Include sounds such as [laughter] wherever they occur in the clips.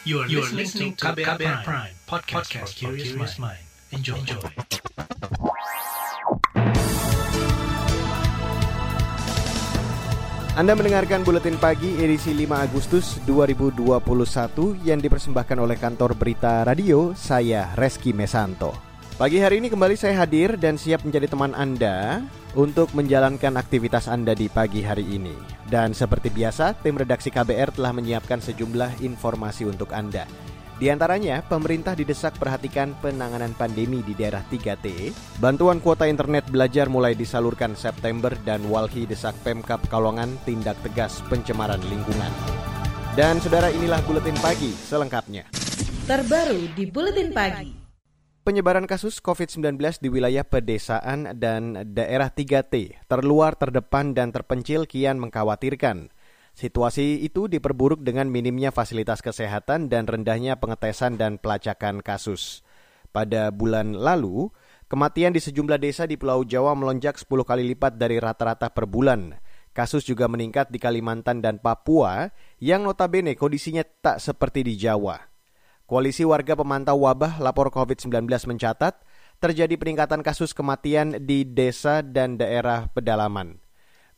You are, you are listening to KBR, Prime, Prime podcast, podcast for curious mind. Enjoy. Enjoy. Anda mendengarkan Buletin Pagi edisi 5 Agustus 2021 yang dipersembahkan oleh kantor berita radio, saya Reski Mesanto. Pagi hari ini kembali saya hadir dan siap menjadi teman Anda untuk menjalankan aktivitas Anda di pagi hari ini. Dan seperti biasa, tim redaksi KBR telah menyiapkan sejumlah informasi untuk Anda. Di antaranya, pemerintah didesak perhatikan penanganan pandemi di daerah 3T, bantuan kuota internet belajar mulai disalurkan September dan Walhi desak Pemkap Kalongan tindak tegas pencemaran lingkungan. Dan saudara inilah Buletin Pagi selengkapnya. Terbaru di Buletin Pagi. Penyebaran kasus COVID-19 di wilayah pedesaan dan daerah 3T terluar, terdepan, dan terpencil kian mengkhawatirkan. Situasi itu diperburuk dengan minimnya fasilitas kesehatan dan rendahnya pengetesan dan pelacakan kasus. Pada bulan lalu, kematian di sejumlah desa di Pulau Jawa melonjak 10 kali lipat dari rata-rata per bulan. Kasus juga meningkat di Kalimantan dan Papua yang notabene kondisinya tak seperti di Jawa. Koalisi Warga Pemantau Wabah Lapor COVID-19 mencatat terjadi peningkatan kasus kematian di desa dan daerah pedalaman.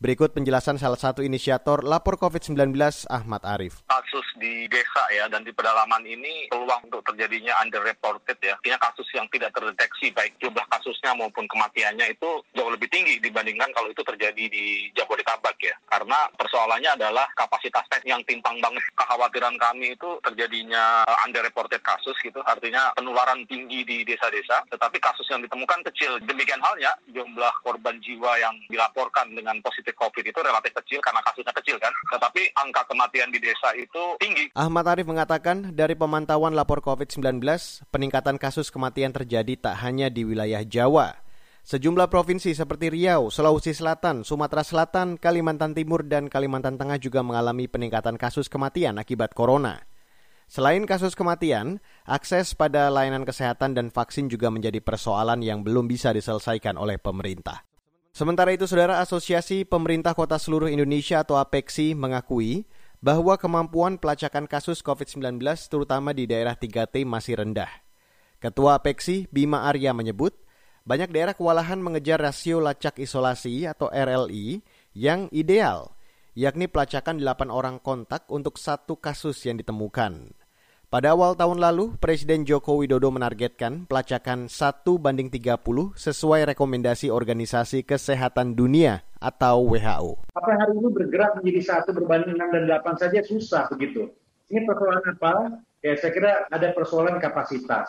Berikut penjelasan salah satu inisiator lapor COVID-19 Ahmad Arif. Kasus di desa ya dan di pedalaman ini peluang untuk terjadinya underreported ya. Artinya kasus yang tidak terdeteksi baik jumlah kasusnya maupun kematiannya itu jauh lebih tinggi dibandingkan kalau itu terjadi di Jabodetabek ya. Karena persoalannya adalah kapasitas tes yang timpang banget. Kekhawatiran kami itu terjadinya underreported kasus gitu. Artinya penularan tinggi di desa-desa tetapi kasus yang ditemukan kecil. Demikian halnya jumlah korban jiwa yang dilaporkan dengan positif COVID itu relatif kecil karena kasusnya kecil kan. Tetapi angka kematian di desa itu tinggi. Ahmad Arif mengatakan dari pemantauan lapor COVID-19, peningkatan kasus kematian terjadi tak hanya di wilayah Jawa. Sejumlah provinsi seperti Riau, Sulawesi Selatan, Sumatera Selatan, Kalimantan Timur, dan Kalimantan Tengah juga mengalami peningkatan kasus kematian akibat corona. Selain kasus kematian, akses pada layanan kesehatan dan vaksin juga menjadi persoalan yang belum bisa diselesaikan oleh pemerintah. Sementara itu, Saudara Asosiasi Pemerintah Kota Seluruh Indonesia atau APEKSI mengakui bahwa kemampuan pelacakan kasus COVID-19 terutama di daerah 3T masih rendah. Ketua APEKSI Bima Arya menyebut, banyak daerah kewalahan mengejar rasio lacak isolasi atau RLI yang ideal, yakni pelacakan 8 orang kontak untuk satu kasus yang ditemukan. Pada awal tahun lalu, Presiden Joko Widodo menargetkan pelacakan 1 banding 30 sesuai rekomendasi Organisasi Kesehatan Dunia atau WHO. Apa hari ini bergerak menjadi satu berbanding 6 dan 8 saja susah begitu. Ini persoalan apa? Ya saya kira ada persoalan kapasitas.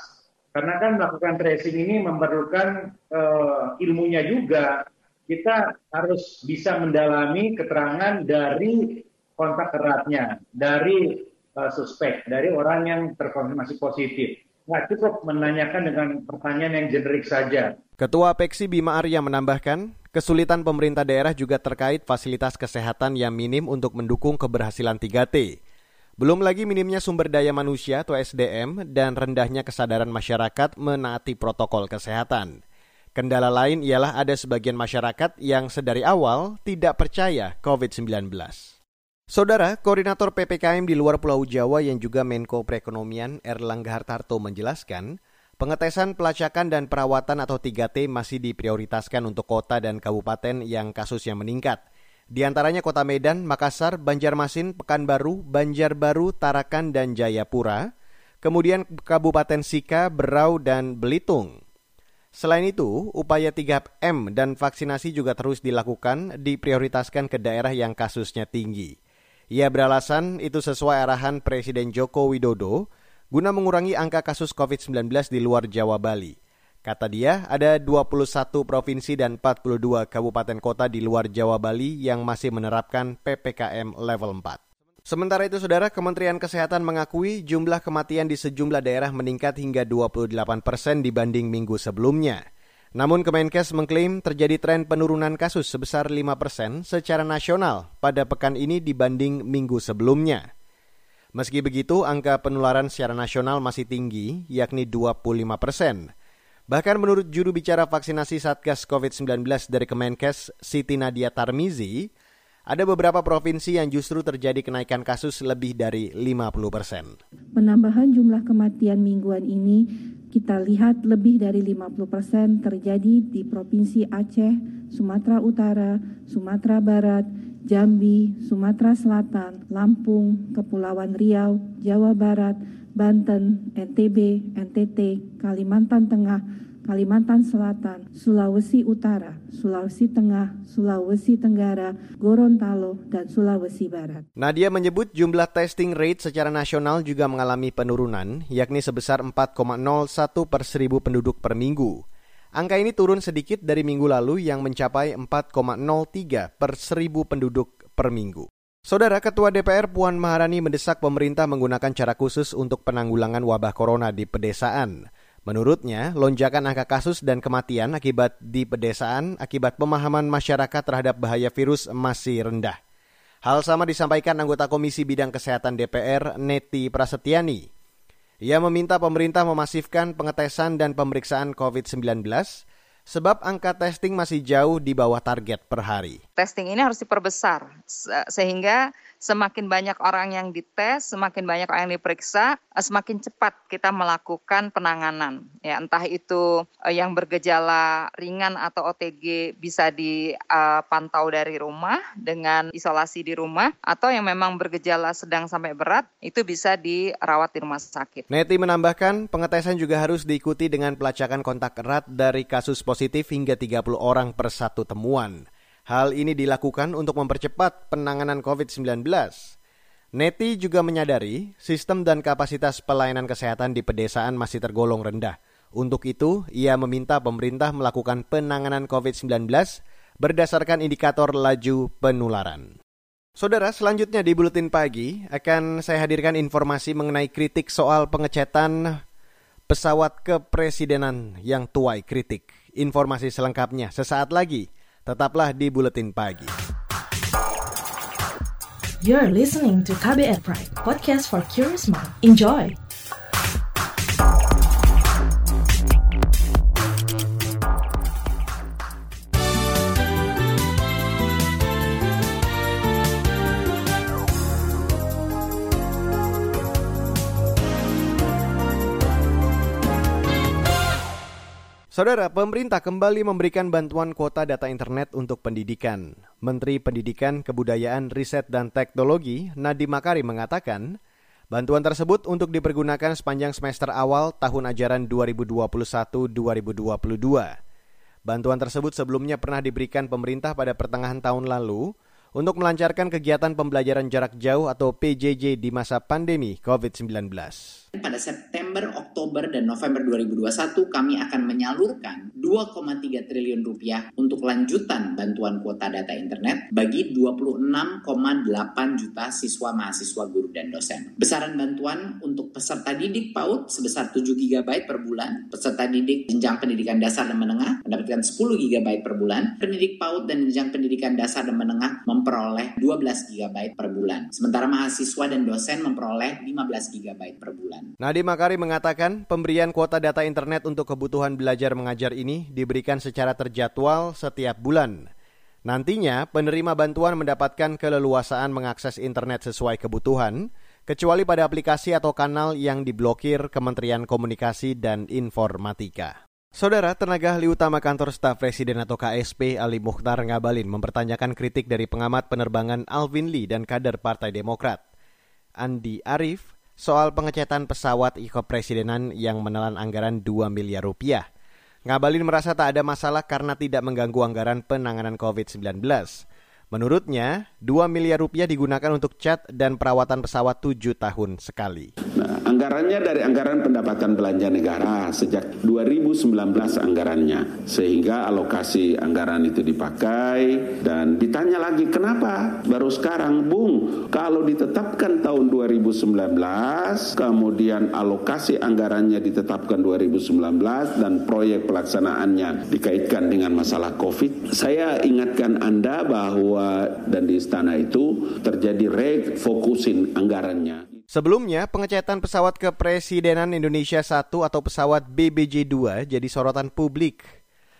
Karena kan melakukan tracing ini memerlukan uh, ilmunya juga. Kita harus bisa mendalami keterangan dari kontak eratnya, dari uh, suspek, dari orang yang terkonfirmasi positif. Nggak cukup menanyakan dengan pertanyaan yang generik saja. Ketua Peksi Bima Arya menambahkan, kesulitan pemerintah daerah juga terkait fasilitas kesehatan yang minim untuk mendukung keberhasilan 3T. Belum lagi minimnya sumber daya manusia atau SDM dan rendahnya kesadaran masyarakat menaati protokol kesehatan. Kendala lain ialah ada sebagian masyarakat yang sedari awal tidak percaya COVID-19. Saudara, Koordinator PPKM di luar Pulau Jawa yang juga Menko Perekonomian Erlangga Hartarto menjelaskan, pengetesan pelacakan dan perawatan atau 3T masih diprioritaskan untuk kota dan kabupaten yang kasusnya meningkat. Di antaranya Kota Medan, Makassar, Banjarmasin, Pekanbaru, Banjarbaru, Tarakan, dan Jayapura. Kemudian Kabupaten Sika, Berau, dan Belitung. Selain itu, upaya 3M dan vaksinasi juga terus dilakukan, diprioritaskan ke daerah yang kasusnya tinggi. Ia beralasan itu sesuai arahan Presiden Joko Widodo guna mengurangi angka kasus COVID-19 di luar Jawa Bali. Kata dia, ada 21 provinsi dan 42 kabupaten kota di luar Jawa Bali yang masih menerapkan PPKM level 4. Sementara itu, Saudara, Kementerian Kesehatan mengakui jumlah kematian di sejumlah daerah meningkat hingga 28 persen dibanding minggu sebelumnya. Namun Kemenkes mengklaim terjadi tren penurunan kasus sebesar 5 persen secara nasional pada pekan ini dibanding minggu sebelumnya. Meski begitu, angka penularan secara nasional masih tinggi, yakni 25 persen. Bahkan menurut juru bicara vaksinasi Satgas COVID-19 dari Kemenkes, Siti Nadia Tarmizi, ada beberapa provinsi yang justru terjadi kenaikan kasus lebih dari 50 persen. Penambahan jumlah kematian mingguan ini kita lihat lebih dari 50% terjadi di Provinsi Aceh, Sumatera Utara, Sumatera Barat, Jambi, Sumatera Selatan, Lampung, Kepulauan Riau, Jawa Barat, Banten, NTB, NTT, Kalimantan Tengah, Kalimantan Selatan, Sulawesi Utara, Sulawesi Tengah, Sulawesi Tenggara, Gorontalo, dan Sulawesi Barat. Nadia menyebut jumlah testing rate secara nasional juga mengalami penurunan, yakni sebesar 4,01 per seribu penduduk per minggu. Angka ini turun sedikit dari minggu lalu yang mencapai 4,03 per seribu penduduk per minggu. Saudara Ketua DPR Puan Maharani mendesak pemerintah menggunakan cara khusus untuk penanggulangan wabah corona di pedesaan. Menurutnya, lonjakan angka kasus dan kematian akibat di pedesaan akibat pemahaman masyarakat terhadap bahaya virus masih rendah. Hal sama disampaikan anggota Komisi Bidang Kesehatan DPR, Neti Prasetyani. Ia meminta pemerintah memasifkan pengetesan dan pemeriksaan COVID-19 sebab angka testing masih jauh di bawah target per hari. Testing ini harus diperbesar sehingga semakin banyak orang yang dites, semakin banyak orang yang diperiksa, eh, semakin cepat kita melakukan penanganan. Ya, entah itu eh, yang bergejala ringan atau OTG bisa dipantau dari rumah dengan isolasi di rumah atau yang memang bergejala sedang sampai berat itu bisa dirawat di rumah sakit. Neti menambahkan, pengetesan juga harus diikuti dengan pelacakan kontak erat dari kasus positif hingga 30 orang per satu temuan. Hal ini dilakukan untuk mempercepat penanganan COVID-19. Neti juga menyadari sistem dan kapasitas pelayanan kesehatan di pedesaan masih tergolong rendah. Untuk itu, ia meminta pemerintah melakukan penanganan COVID-19 berdasarkan indikator laju penularan. Saudara, selanjutnya di Buletin Pagi akan saya hadirkan informasi mengenai kritik soal pengecetan pesawat kepresidenan yang tuai kritik. Informasi selengkapnya sesaat lagi. Tetaplah di Buletin Pagi. You're listening to KBR Pride, podcast for curious mind. Enjoy! Saudara, pemerintah kembali memberikan bantuan kuota data internet untuk pendidikan. Menteri Pendidikan, Kebudayaan, Riset, dan Teknologi, Nadiem Makarim mengatakan, bantuan tersebut untuk dipergunakan sepanjang semester awal tahun ajaran 2021-2022. Bantuan tersebut sebelumnya pernah diberikan pemerintah pada pertengahan tahun lalu untuk melancarkan kegiatan pembelajaran jarak jauh atau PJJ di masa pandemi COVID-19. Pada September, Oktober, dan November 2021 kami akan menyalurkan 2,3 triliun rupiah untuk lanjutan bantuan kuota data internet bagi 26,8 juta siswa mahasiswa guru dan dosen. Besaran bantuan untuk peserta didik PAUD sebesar 7 GB per bulan, peserta didik jenjang pendidikan dasar dan menengah mendapatkan 10 GB per bulan, pendidik PAUD dan jenjang pendidikan dasar dan menengah memperoleh 12 GB per bulan. Sementara mahasiswa dan dosen memperoleh 15 GB per bulan. Nadiem Makarim mengatakan pemberian kuota data internet untuk kebutuhan belajar mengajar ini diberikan secara terjadwal setiap bulan. Nantinya, penerima bantuan mendapatkan keleluasaan mengakses internet sesuai kebutuhan, kecuali pada aplikasi atau kanal yang diblokir Kementerian Komunikasi dan Informatika. Saudara tenaga ahli utama kantor staf presiden atau KSP Ali Mukhtar Ngabalin mempertanyakan kritik dari pengamat penerbangan Alvin Lee dan kader Partai Demokrat. Andi Arif soal pengecetan pesawat kepresidenan yang menelan anggaran 2 miliar rupiah. Ngabalin merasa tak ada masalah karena tidak mengganggu anggaran penanganan COVID-19. Menurutnya, 2 miliar rupiah digunakan untuk cat dan perawatan pesawat 7 tahun sekali. Anggarannya dari anggaran pendapatan belanja negara sejak 2019 anggarannya. Sehingga alokasi anggaran itu dipakai dan ditanya lagi kenapa baru sekarang Bung kalau ditetapkan tahun 2019 kemudian alokasi anggarannya ditetapkan 2019 dan proyek pelaksanaannya dikaitkan dengan masalah Covid. Saya ingatkan Anda bahwa dan di istana itu terjadi refokusin anggarannya. Sebelumnya, pengecetan pesawat kepresidenan Indonesia 1 atau pesawat BBJ-2 jadi sorotan publik.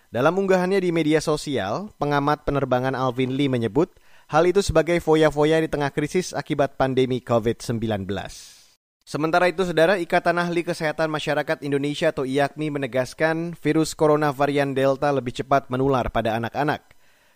Dalam unggahannya di media sosial, pengamat penerbangan Alvin Lee menyebut hal itu sebagai foya-foya di tengah krisis akibat pandemi COVID-19. Sementara itu, Saudara, Ikatan Ahli Kesehatan Masyarakat Indonesia atau IAKMI menegaskan virus corona varian Delta lebih cepat menular pada anak-anak.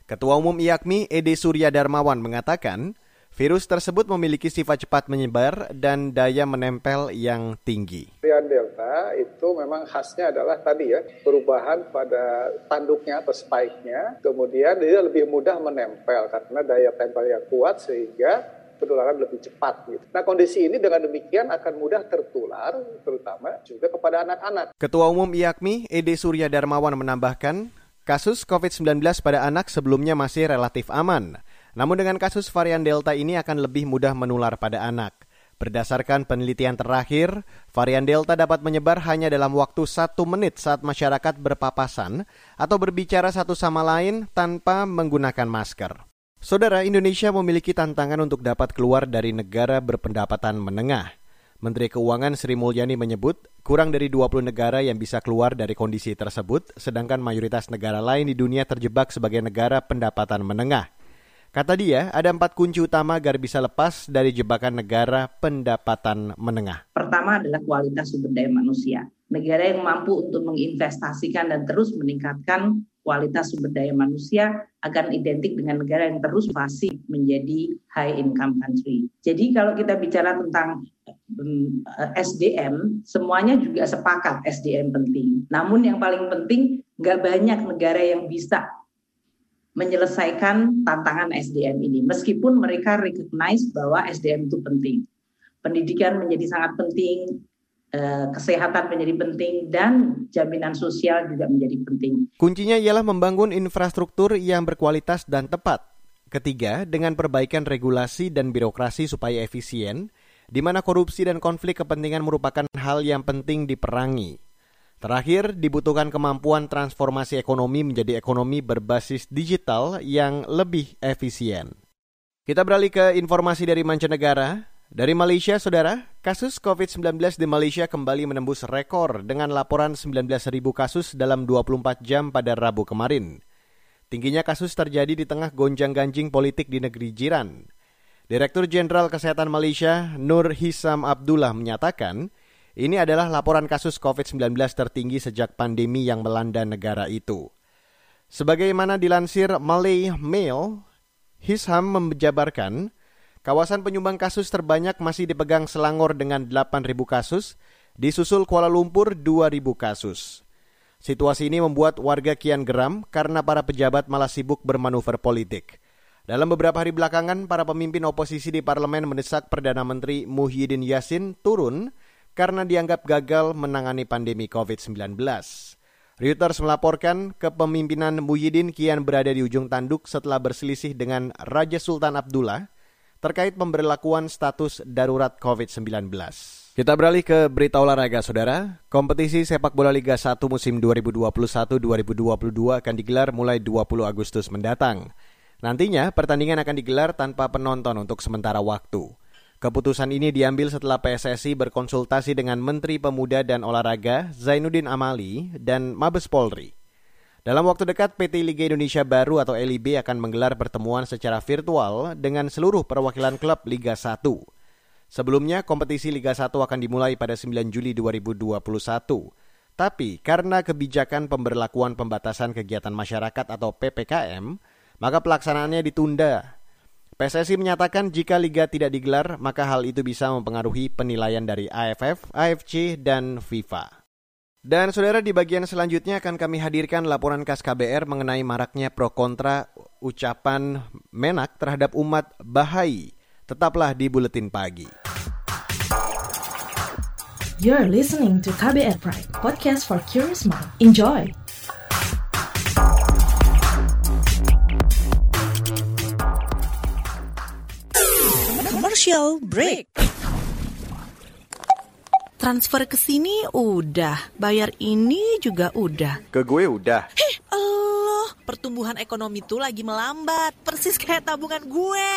Ketua Umum IAKMI, Ede Surya Darmawan, mengatakan virus tersebut memiliki sifat cepat menyebar dan daya menempel yang tinggi. Varian Delta itu memang khasnya adalah tadi ya, perubahan pada tanduknya atau spike-nya, kemudian dia lebih mudah menempel karena daya tempel yang kuat sehingga penularan lebih cepat. Gitu. Nah kondisi ini dengan demikian akan mudah tertular, terutama juga kepada anak-anak. Ketua Umum IAKMI, Ede Surya Darmawan menambahkan, kasus COVID-19 pada anak sebelumnya masih relatif aman. Namun dengan kasus varian Delta ini akan lebih mudah menular pada anak. Berdasarkan penelitian terakhir, varian Delta dapat menyebar hanya dalam waktu satu menit saat masyarakat berpapasan atau berbicara satu sama lain tanpa menggunakan masker. Saudara, Indonesia memiliki tantangan untuk dapat keluar dari negara berpendapatan menengah. Menteri Keuangan Sri Mulyani menyebut kurang dari 20 negara yang bisa keluar dari kondisi tersebut, sedangkan mayoritas negara lain di dunia terjebak sebagai negara pendapatan menengah. Kata dia, ada empat kunci utama agar bisa lepas dari jebakan negara pendapatan menengah. Pertama adalah kualitas sumber daya manusia. Negara yang mampu untuk menginvestasikan dan terus meningkatkan kualitas sumber daya manusia akan identik dengan negara yang terus masih menjadi high income country. Jadi kalau kita bicara tentang SDM, semuanya juga sepakat SDM penting. Namun yang paling penting nggak banyak negara yang bisa menyelesaikan tantangan SDM ini. Meskipun mereka recognize bahwa SDM itu penting. Pendidikan menjadi sangat penting, Eh, kesehatan menjadi penting dan jaminan sosial juga menjadi penting. Kuncinya ialah membangun infrastruktur yang berkualitas dan tepat. Ketiga, dengan perbaikan regulasi dan birokrasi supaya efisien, di mana korupsi dan konflik kepentingan merupakan hal yang penting diperangi. Terakhir, dibutuhkan kemampuan transformasi ekonomi menjadi ekonomi berbasis digital yang lebih efisien. Kita beralih ke informasi dari mancanegara. Dari Malaysia, saudara, kasus COVID-19 di Malaysia kembali menembus rekor dengan laporan 19.000 kasus dalam 24 jam pada Rabu kemarin. Tingginya kasus terjadi di tengah gonjang-ganjing politik di negeri jiran. Direktur Jenderal Kesehatan Malaysia, Nur Hisam Abdullah menyatakan, ini adalah laporan kasus COVID-19 tertinggi sejak pandemi yang melanda negara itu. Sebagaimana dilansir Malay Mail, Hisam menjabarkan, Kawasan penyumbang kasus terbanyak masih dipegang Selangor dengan 8.000 kasus, disusul Kuala Lumpur 2.000 kasus. Situasi ini membuat warga kian geram karena para pejabat malah sibuk bermanuver politik. Dalam beberapa hari belakangan, para pemimpin oposisi di parlemen mendesak Perdana Menteri Muhyiddin Yassin turun karena dianggap gagal menangani pandemi COVID-19. Reuters melaporkan kepemimpinan Muhyiddin kian berada di ujung tanduk setelah berselisih dengan Raja Sultan Abdullah terkait pemberlakuan status darurat COVID-19. Kita beralih ke berita olahraga, saudara. Kompetisi sepak bola Liga 1 musim 2021-2022 akan digelar mulai 20 Agustus mendatang. Nantinya, pertandingan akan digelar tanpa penonton untuk sementara waktu. Keputusan ini diambil setelah PSSI berkonsultasi dengan Menteri Pemuda dan Olahraga Zainuddin Amali dan Mabes Polri. Dalam waktu dekat, PT Liga Indonesia Baru atau LIB akan menggelar pertemuan secara virtual dengan seluruh perwakilan klub Liga 1. Sebelumnya, kompetisi Liga 1 akan dimulai pada 9 Juli 2021. Tapi karena kebijakan pemberlakuan pembatasan kegiatan masyarakat atau PPKM, maka pelaksanaannya ditunda. PSSI menyatakan jika liga tidak digelar, maka hal itu bisa mempengaruhi penilaian dari AFF, AFC, dan FIFA. Dan saudara di bagian selanjutnya akan kami hadirkan laporan khas KBR mengenai maraknya pro kontra ucapan Menak terhadap umat Bahai. Tetaplah di Buletin Pagi. You're listening to KBR Pride, podcast for curious mind. Enjoy! Commercial break transfer ke sini udah, bayar ini juga udah. Ke gue udah. Heh, Allah, pertumbuhan ekonomi tuh lagi melambat, persis kayak tabungan gue.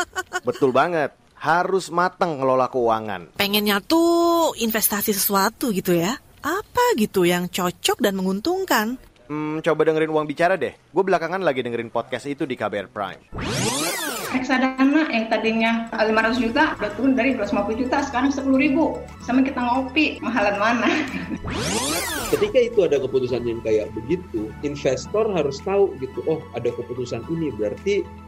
[laughs] Betul banget, harus matang ngelola keuangan. Pengennya tuh investasi sesuatu gitu ya. Apa gitu yang cocok dan menguntungkan? Hmm, coba dengerin uang bicara deh. Gue belakangan lagi dengerin podcast itu di KBR Prime. Reksadana yang tadinya 500 juta udah turun dari 250 juta sekarang 10 ribu. Sama kita ngopi mahalan mana? Ketika itu ada keputusan yang kayak begitu investor harus tahu gitu oh ada keputusan ini berarti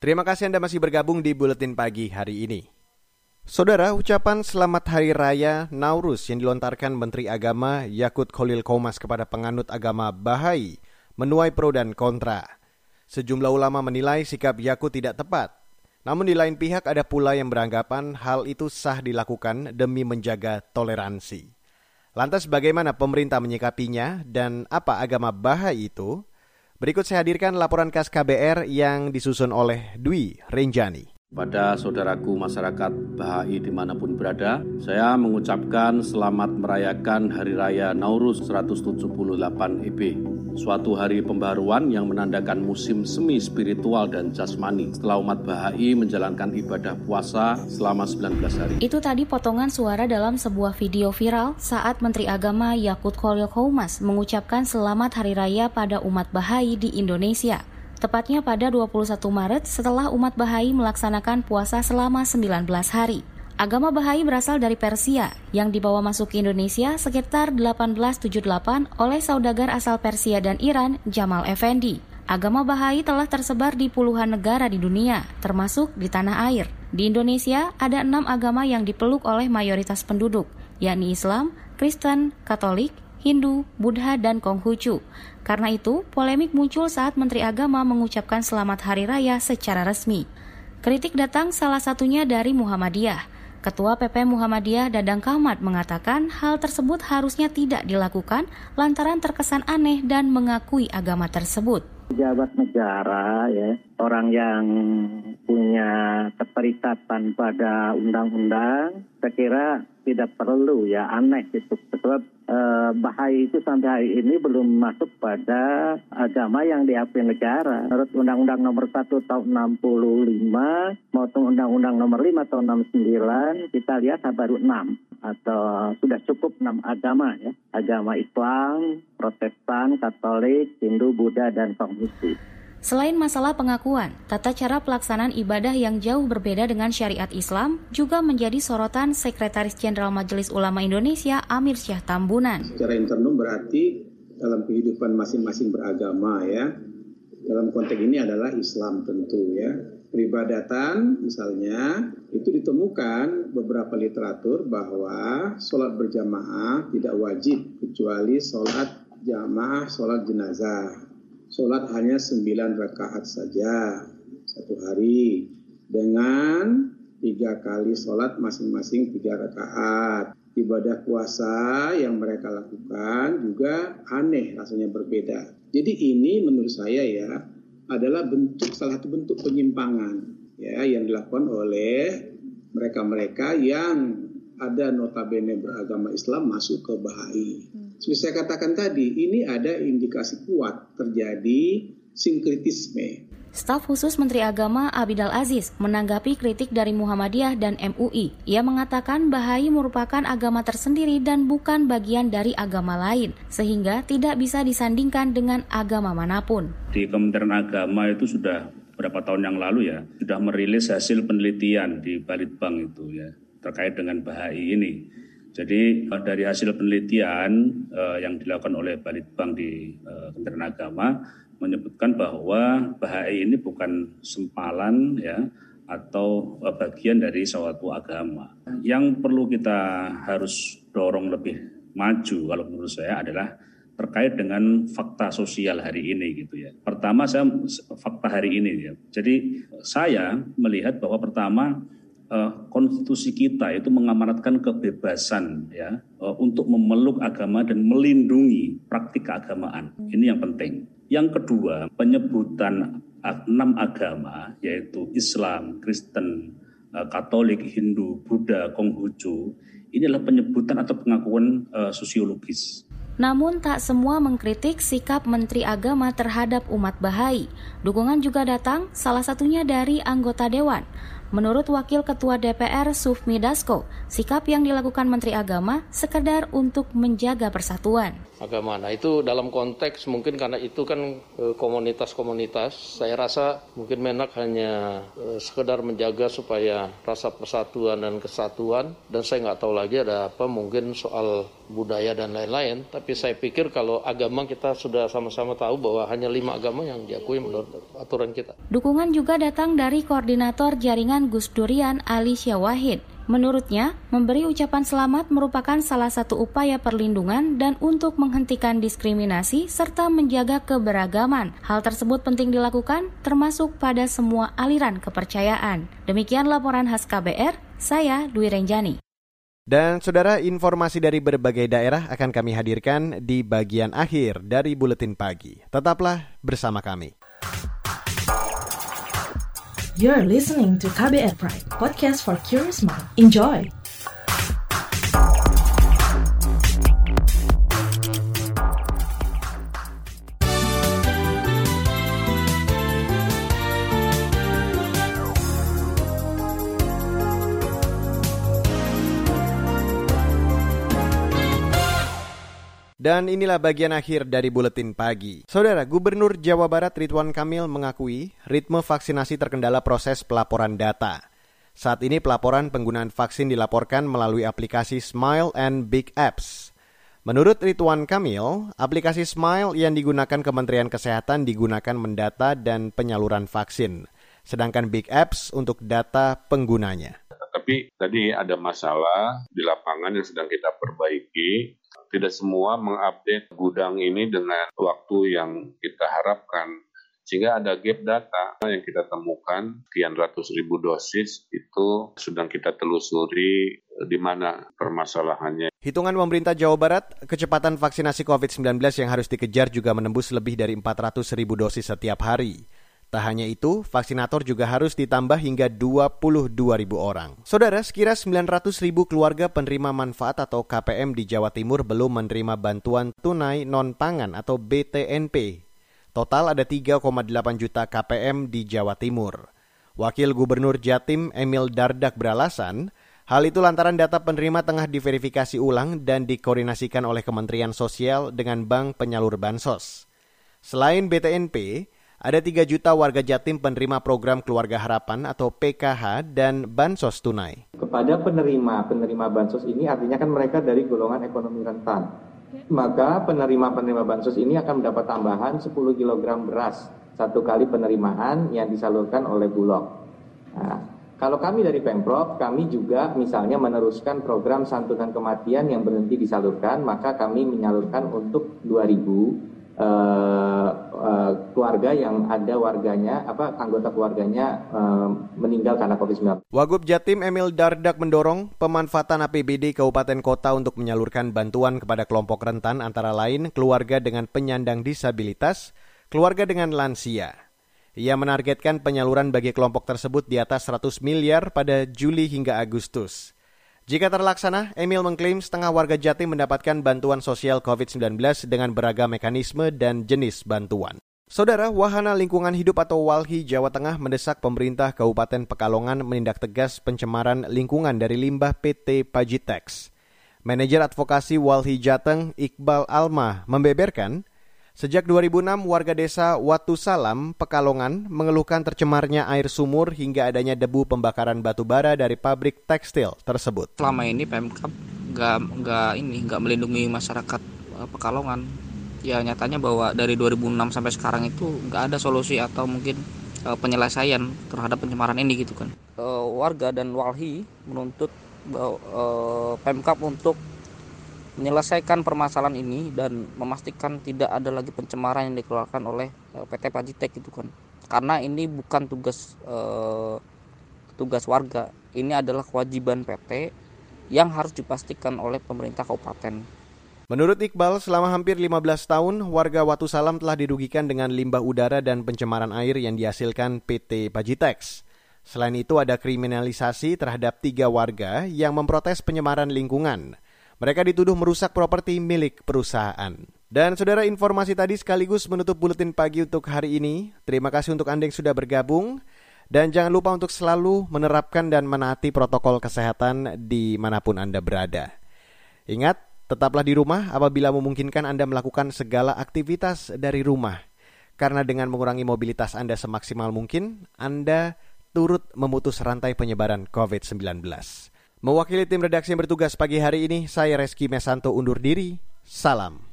Terima kasih Anda masih bergabung di Buletin Pagi hari ini. Saudara, ucapan selamat hari raya Nauruz yang dilontarkan Menteri Agama Yakut Khalil Komas kepada penganut agama Bahai menuai pro dan kontra. Sejumlah ulama menilai sikap Yakut tidak tepat. Namun di lain pihak ada pula yang beranggapan hal itu sah dilakukan demi menjaga toleransi. Lantas bagaimana pemerintah menyikapinya dan apa agama Bahai itu? Berikut saya hadirkan laporan khas KBR yang disusun oleh Dwi Renjani. Pada saudaraku masyarakat Bahai di mana pun berada, saya mengucapkan selamat merayakan Hari Raya Nauruz 178 EB, suatu hari pembaruan yang menandakan musim semi spiritual dan jasmani setelah umat Bahai menjalankan ibadah puasa selama 19 hari. Itu tadi potongan suara dalam sebuah video viral saat Menteri Agama Yakut Khalil Koumas mengucapkan selamat Hari Raya pada umat Bahai di Indonesia tepatnya pada 21 Maret setelah umat Bahai melaksanakan puasa selama 19 hari. Agama Bahai berasal dari Persia yang dibawa masuk ke Indonesia sekitar 1878 oleh saudagar asal Persia dan Iran Jamal Effendi. Agama Bahai telah tersebar di puluhan negara di dunia, termasuk di tanah air. Di Indonesia ada enam agama yang dipeluk oleh mayoritas penduduk, yakni Islam, Kristen, Katolik, Hindu, Buddha, dan Konghucu. Karena itu, polemik muncul saat Menteri Agama mengucapkan selamat hari raya secara resmi. Kritik datang salah satunya dari Muhammadiyah. Ketua PP Muhammadiyah Dadang Kamat mengatakan hal tersebut harusnya tidak dilakukan lantaran terkesan aneh dan mengakui agama tersebut. Pejabat negara ya, orang yang punya keterikatan pada undang-undang, saya kira tidak perlu ya aneh itu sebab eh, bahaya itu sampai hari ini belum masuk pada agama yang diakui negara. Menurut Undang-Undang Nomor 1 tahun 65 maupun Undang-Undang Nomor 5 tahun 69 kita lihat baru 6 atau sudah cukup 6 agama ya. Agama Islam, Protestan, Katolik, Hindu, Buddha dan Konghucu. Selain masalah pengakuan, tata cara pelaksanaan ibadah yang jauh berbeda dengan syariat Islam juga menjadi sorotan Sekretaris Jenderal Majelis Ulama Indonesia Amir Syah Tambunan. Secara internal berarti dalam kehidupan masing-masing beragama ya. Dalam konteks ini adalah Islam tentu ya. Peribadatan misalnya itu ditemukan beberapa literatur bahwa sholat berjamaah tidak wajib kecuali sholat jamaah, sholat jenazah sholat hanya sembilan rakaat saja satu hari dengan tiga kali sholat masing-masing tiga rakaat. Ibadah puasa yang mereka lakukan juga aneh rasanya berbeda. Jadi ini menurut saya ya adalah bentuk salah satu bentuk penyimpangan ya yang dilakukan oleh mereka-mereka yang ada notabene beragama Islam masuk ke Bahai. Seperti saya katakan tadi, ini ada indikasi kuat terjadi sinkritisme. Staf khusus Menteri Agama Abidal Aziz menanggapi kritik dari Muhammadiyah dan MUI. Ia mengatakan Bahai merupakan agama tersendiri dan bukan bagian dari agama lain, sehingga tidak bisa disandingkan dengan agama mana pun. Di Kementerian Agama itu sudah beberapa tahun yang lalu ya, sudah merilis hasil penelitian di Balitbang itu ya, terkait dengan Bahai ini jadi eh, dari hasil penelitian uh, yang dilakukan oleh Balitbang di uh, Kementerian Agama menyebutkan bahwa Bahai ini bukan sempalan ya atau uh, bagian dari suatu agama. Yang perlu kita harus dorong lebih maju kalau menurut saya adalah terkait dengan fakta sosial hari ini gitu ya. Pertama saya fakta hari ini ya. Jadi saya melihat bahwa pertama uh, konstitusi kita itu mengamanatkan kebebasan ya uh, untuk memeluk agama dan melindungi praktik keagamaan. Ini yang penting. Yang kedua, penyebutan enam agama yaitu Islam, Kristen, uh, Katolik, Hindu, Buddha, Konghucu. Ini adalah penyebutan atau pengakuan uh, sosiologis. Namun tak semua mengkritik sikap Menteri Agama terhadap umat Bahai. Dukungan juga datang salah satunya dari anggota dewan. Menurut Wakil Ketua DPR Sufmi Dasko, sikap yang dilakukan Menteri Agama sekedar untuk menjaga persatuan. Agama. Nah itu dalam konteks mungkin karena itu kan e, komunitas-komunitas, saya rasa mungkin Menak hanya eh, sekedar menjaga supaya rasa persatuan dan kesatuan. Dan saya nggak tahu lagi ada apa mungkin soal budaya dan lain-lain. Tapi saya pikir kalau agama kita sudah sama-sama tahu bahwa hanya lima agama yang diakui menurut aturan kita. Dukungan juga datang dari koordinator jaringan Gus Durian Ali Syawahid. Menurutnya, memberi ucapan selamat merupakan salah satu upaya perlindungan dan untuk menghentikan diskriminasi serta menjaga keberagaman. Hal tersebut penting dilakukan termasuk pada semua aliran kepercayaan. Demikian laporan khas KBR, saya Dwi Renjani. Dan saudara, informasi dari berbagai daerah akan kami hadirkan di bagian akhir dari buletin pagi. Tetaplah bersama kami. You're listening to KBR Pride, podcast for curious mind. Enjoy! Dan inilah bagian akhir dari buletin pagi. Saudara, Gubernur Jawa Barat Ridwan Kamil mengakui ritme vaksinasi terkendala proses pelaporan data. Saat ini pelaporan penggunaan vaksin dilaporkan melalui aplikasi Smile and Big Apps. Menurut Ridwan Kamil, aplikasi Smile yang digunakan Kementerian Kesehatan digunakan mendata dan penyaluran vaksin, sedangkan Big Apps untuk data penggunanya. Tapi tadi ada masalah di lapangan yang sedang kita perbaiki tidak semua mengupdate gudang ini dengan waktu yang kita harapkan. Sehingga ada gap data yang kita temukan, sekian ratus ribu dosis itu sedang kita telusuri di mana permasalahannya. Hitungan pemerintah Jawa Barat, kecepatan vaksinasi COVID-19 yang harus dikejar juga menembus lebih dari 400 ribu dosis setiap hari. Tak hanya itu, vaksinator juga harus ditambah hingga 22 ribu orang. Saudara, sekira 900 ribu keluarga penerima manfaat atau KPM di Jawa Timur belum menerima bantuan tunai non-pangan atau BTNP. Total ada 3,8 juta KPM di Jawa Timur. Wakil Gubernur Jatim Emil Dardak beralasan, hal itu lantaran data penerima tengah diverifikasi ulang dan dikoordinasikan oleh Kementerian Sosial dengan Bank Penyalur Bansos. Selain BTNP, ada 3 juta warga Jatim penerima program Keluarga Harapan atau PKH dan Bansos Tunai. Kepada penerima-penerima Bansos ini artinya kan mereka dari golongan ekonomi rentan. Maka penerima-penerima Bansos ini akan mendapat tambahan 10 kg beras satu kali penerimaan yang disalurkan oleh Bulog. Nah, kalau kami dari Pemprov, kami juga misalnya meneruskan program santunan kematian yang berhenti disalurkan, maka kami menyalurkan untuk 2000 uh, uh, keluarga yang ada warganya apa anggota keluarganya uh, meninggal karena COVID-19. Wagub Jatim Emil Dardak mendorong pemanfaatan APBD kabupaten kota untuk menyalurkan bantuan kepada kelompok rentan antara lain keluarga dengan penyandang disabilitas, keluarga dengan lansia. Ia menargetkan penyaluran bagi kelompok tersebut di atas 100 miliar pada Juli hingga Agustus. Jika terlaksana, Emil mengklaim setengah warga Jatim mendapatkan bantuan sosial COVID-19 dengan beragam mekanisme dan jenis bantuan. Saudara, Wahana Lingkungan Hidup atau WALHI Jawa Tengah mendesak pemerintah Kabupaten Pekalongan menindak tegas pencemaran lingkungan dari limbah PT Pajitex. Manajer Advokasi WALHI Jateng, Iqbal Alma, membeberkan Sejak 2006, warga desa Watu Salam, Pekalongan, mengeluhkan tercemarnya air sumur hingga adanya debu pembakaran batu bara dari pabrik tekstil tersebut. Selama ini Pemkap nggak nggak ini nggak melindungi masyarakat eh, Pekalongan. Ya nyatanya bahwa dari 2006 sampai sekarang itu nggak ada solusi atau mungkin uh, penyelesaian terhadap pencemaran ini gitu kan. Uh, warga dan walhi menuntut uh, Pemkap untuk menyelesaikan permasalahan ini dan memastikan tidak ada lagi pencemaran yang dikeluarkan oleh eh, PT Pajitek itu kan karena ini bukan tugas eh, tugas warga ini adalah kewajiban PT yang harus dipastikan oleh pemerintah kabupaten. Menurut Iqbal, selama hampir 15 tahun, warga Watu Salam telah dirugikan dengan limbah udara dan pencemaran air yang dihasilkan PT Pajitex. Selain itu ada kriminalisasi terhadap tiga warga yang memprotes penyemaran lingkungan. Mereka dituduh merusak properti milik perusahaan. Dan saudara informasi tadi sekaligus menutup buletin pagi untuk hari ini. Terima kasih untuk Anda yang sudah bergabung. Dan jangan lupa untuk selalu menerapkan dan menaati protokol kesehatan di mana pun Anda berada. Ingat, tetaplah di rumah apabila memungkinkan Anda melakukan segala aktivitas dari rumah. Karena dengan mengurangi mobilitas Anda semaksimal mungkin, Anda turut memutus rantai penyebaran COVID-19. Mewakili tim redaksi yang bertugas pagi hari ini, saya Reski Mesanto undur diri. Salam.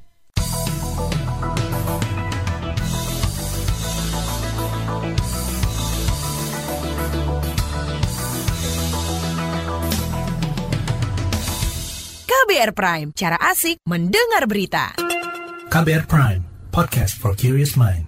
KBR Prime, cara asik mendengar berita. KBR Prime, podcast for curious mind.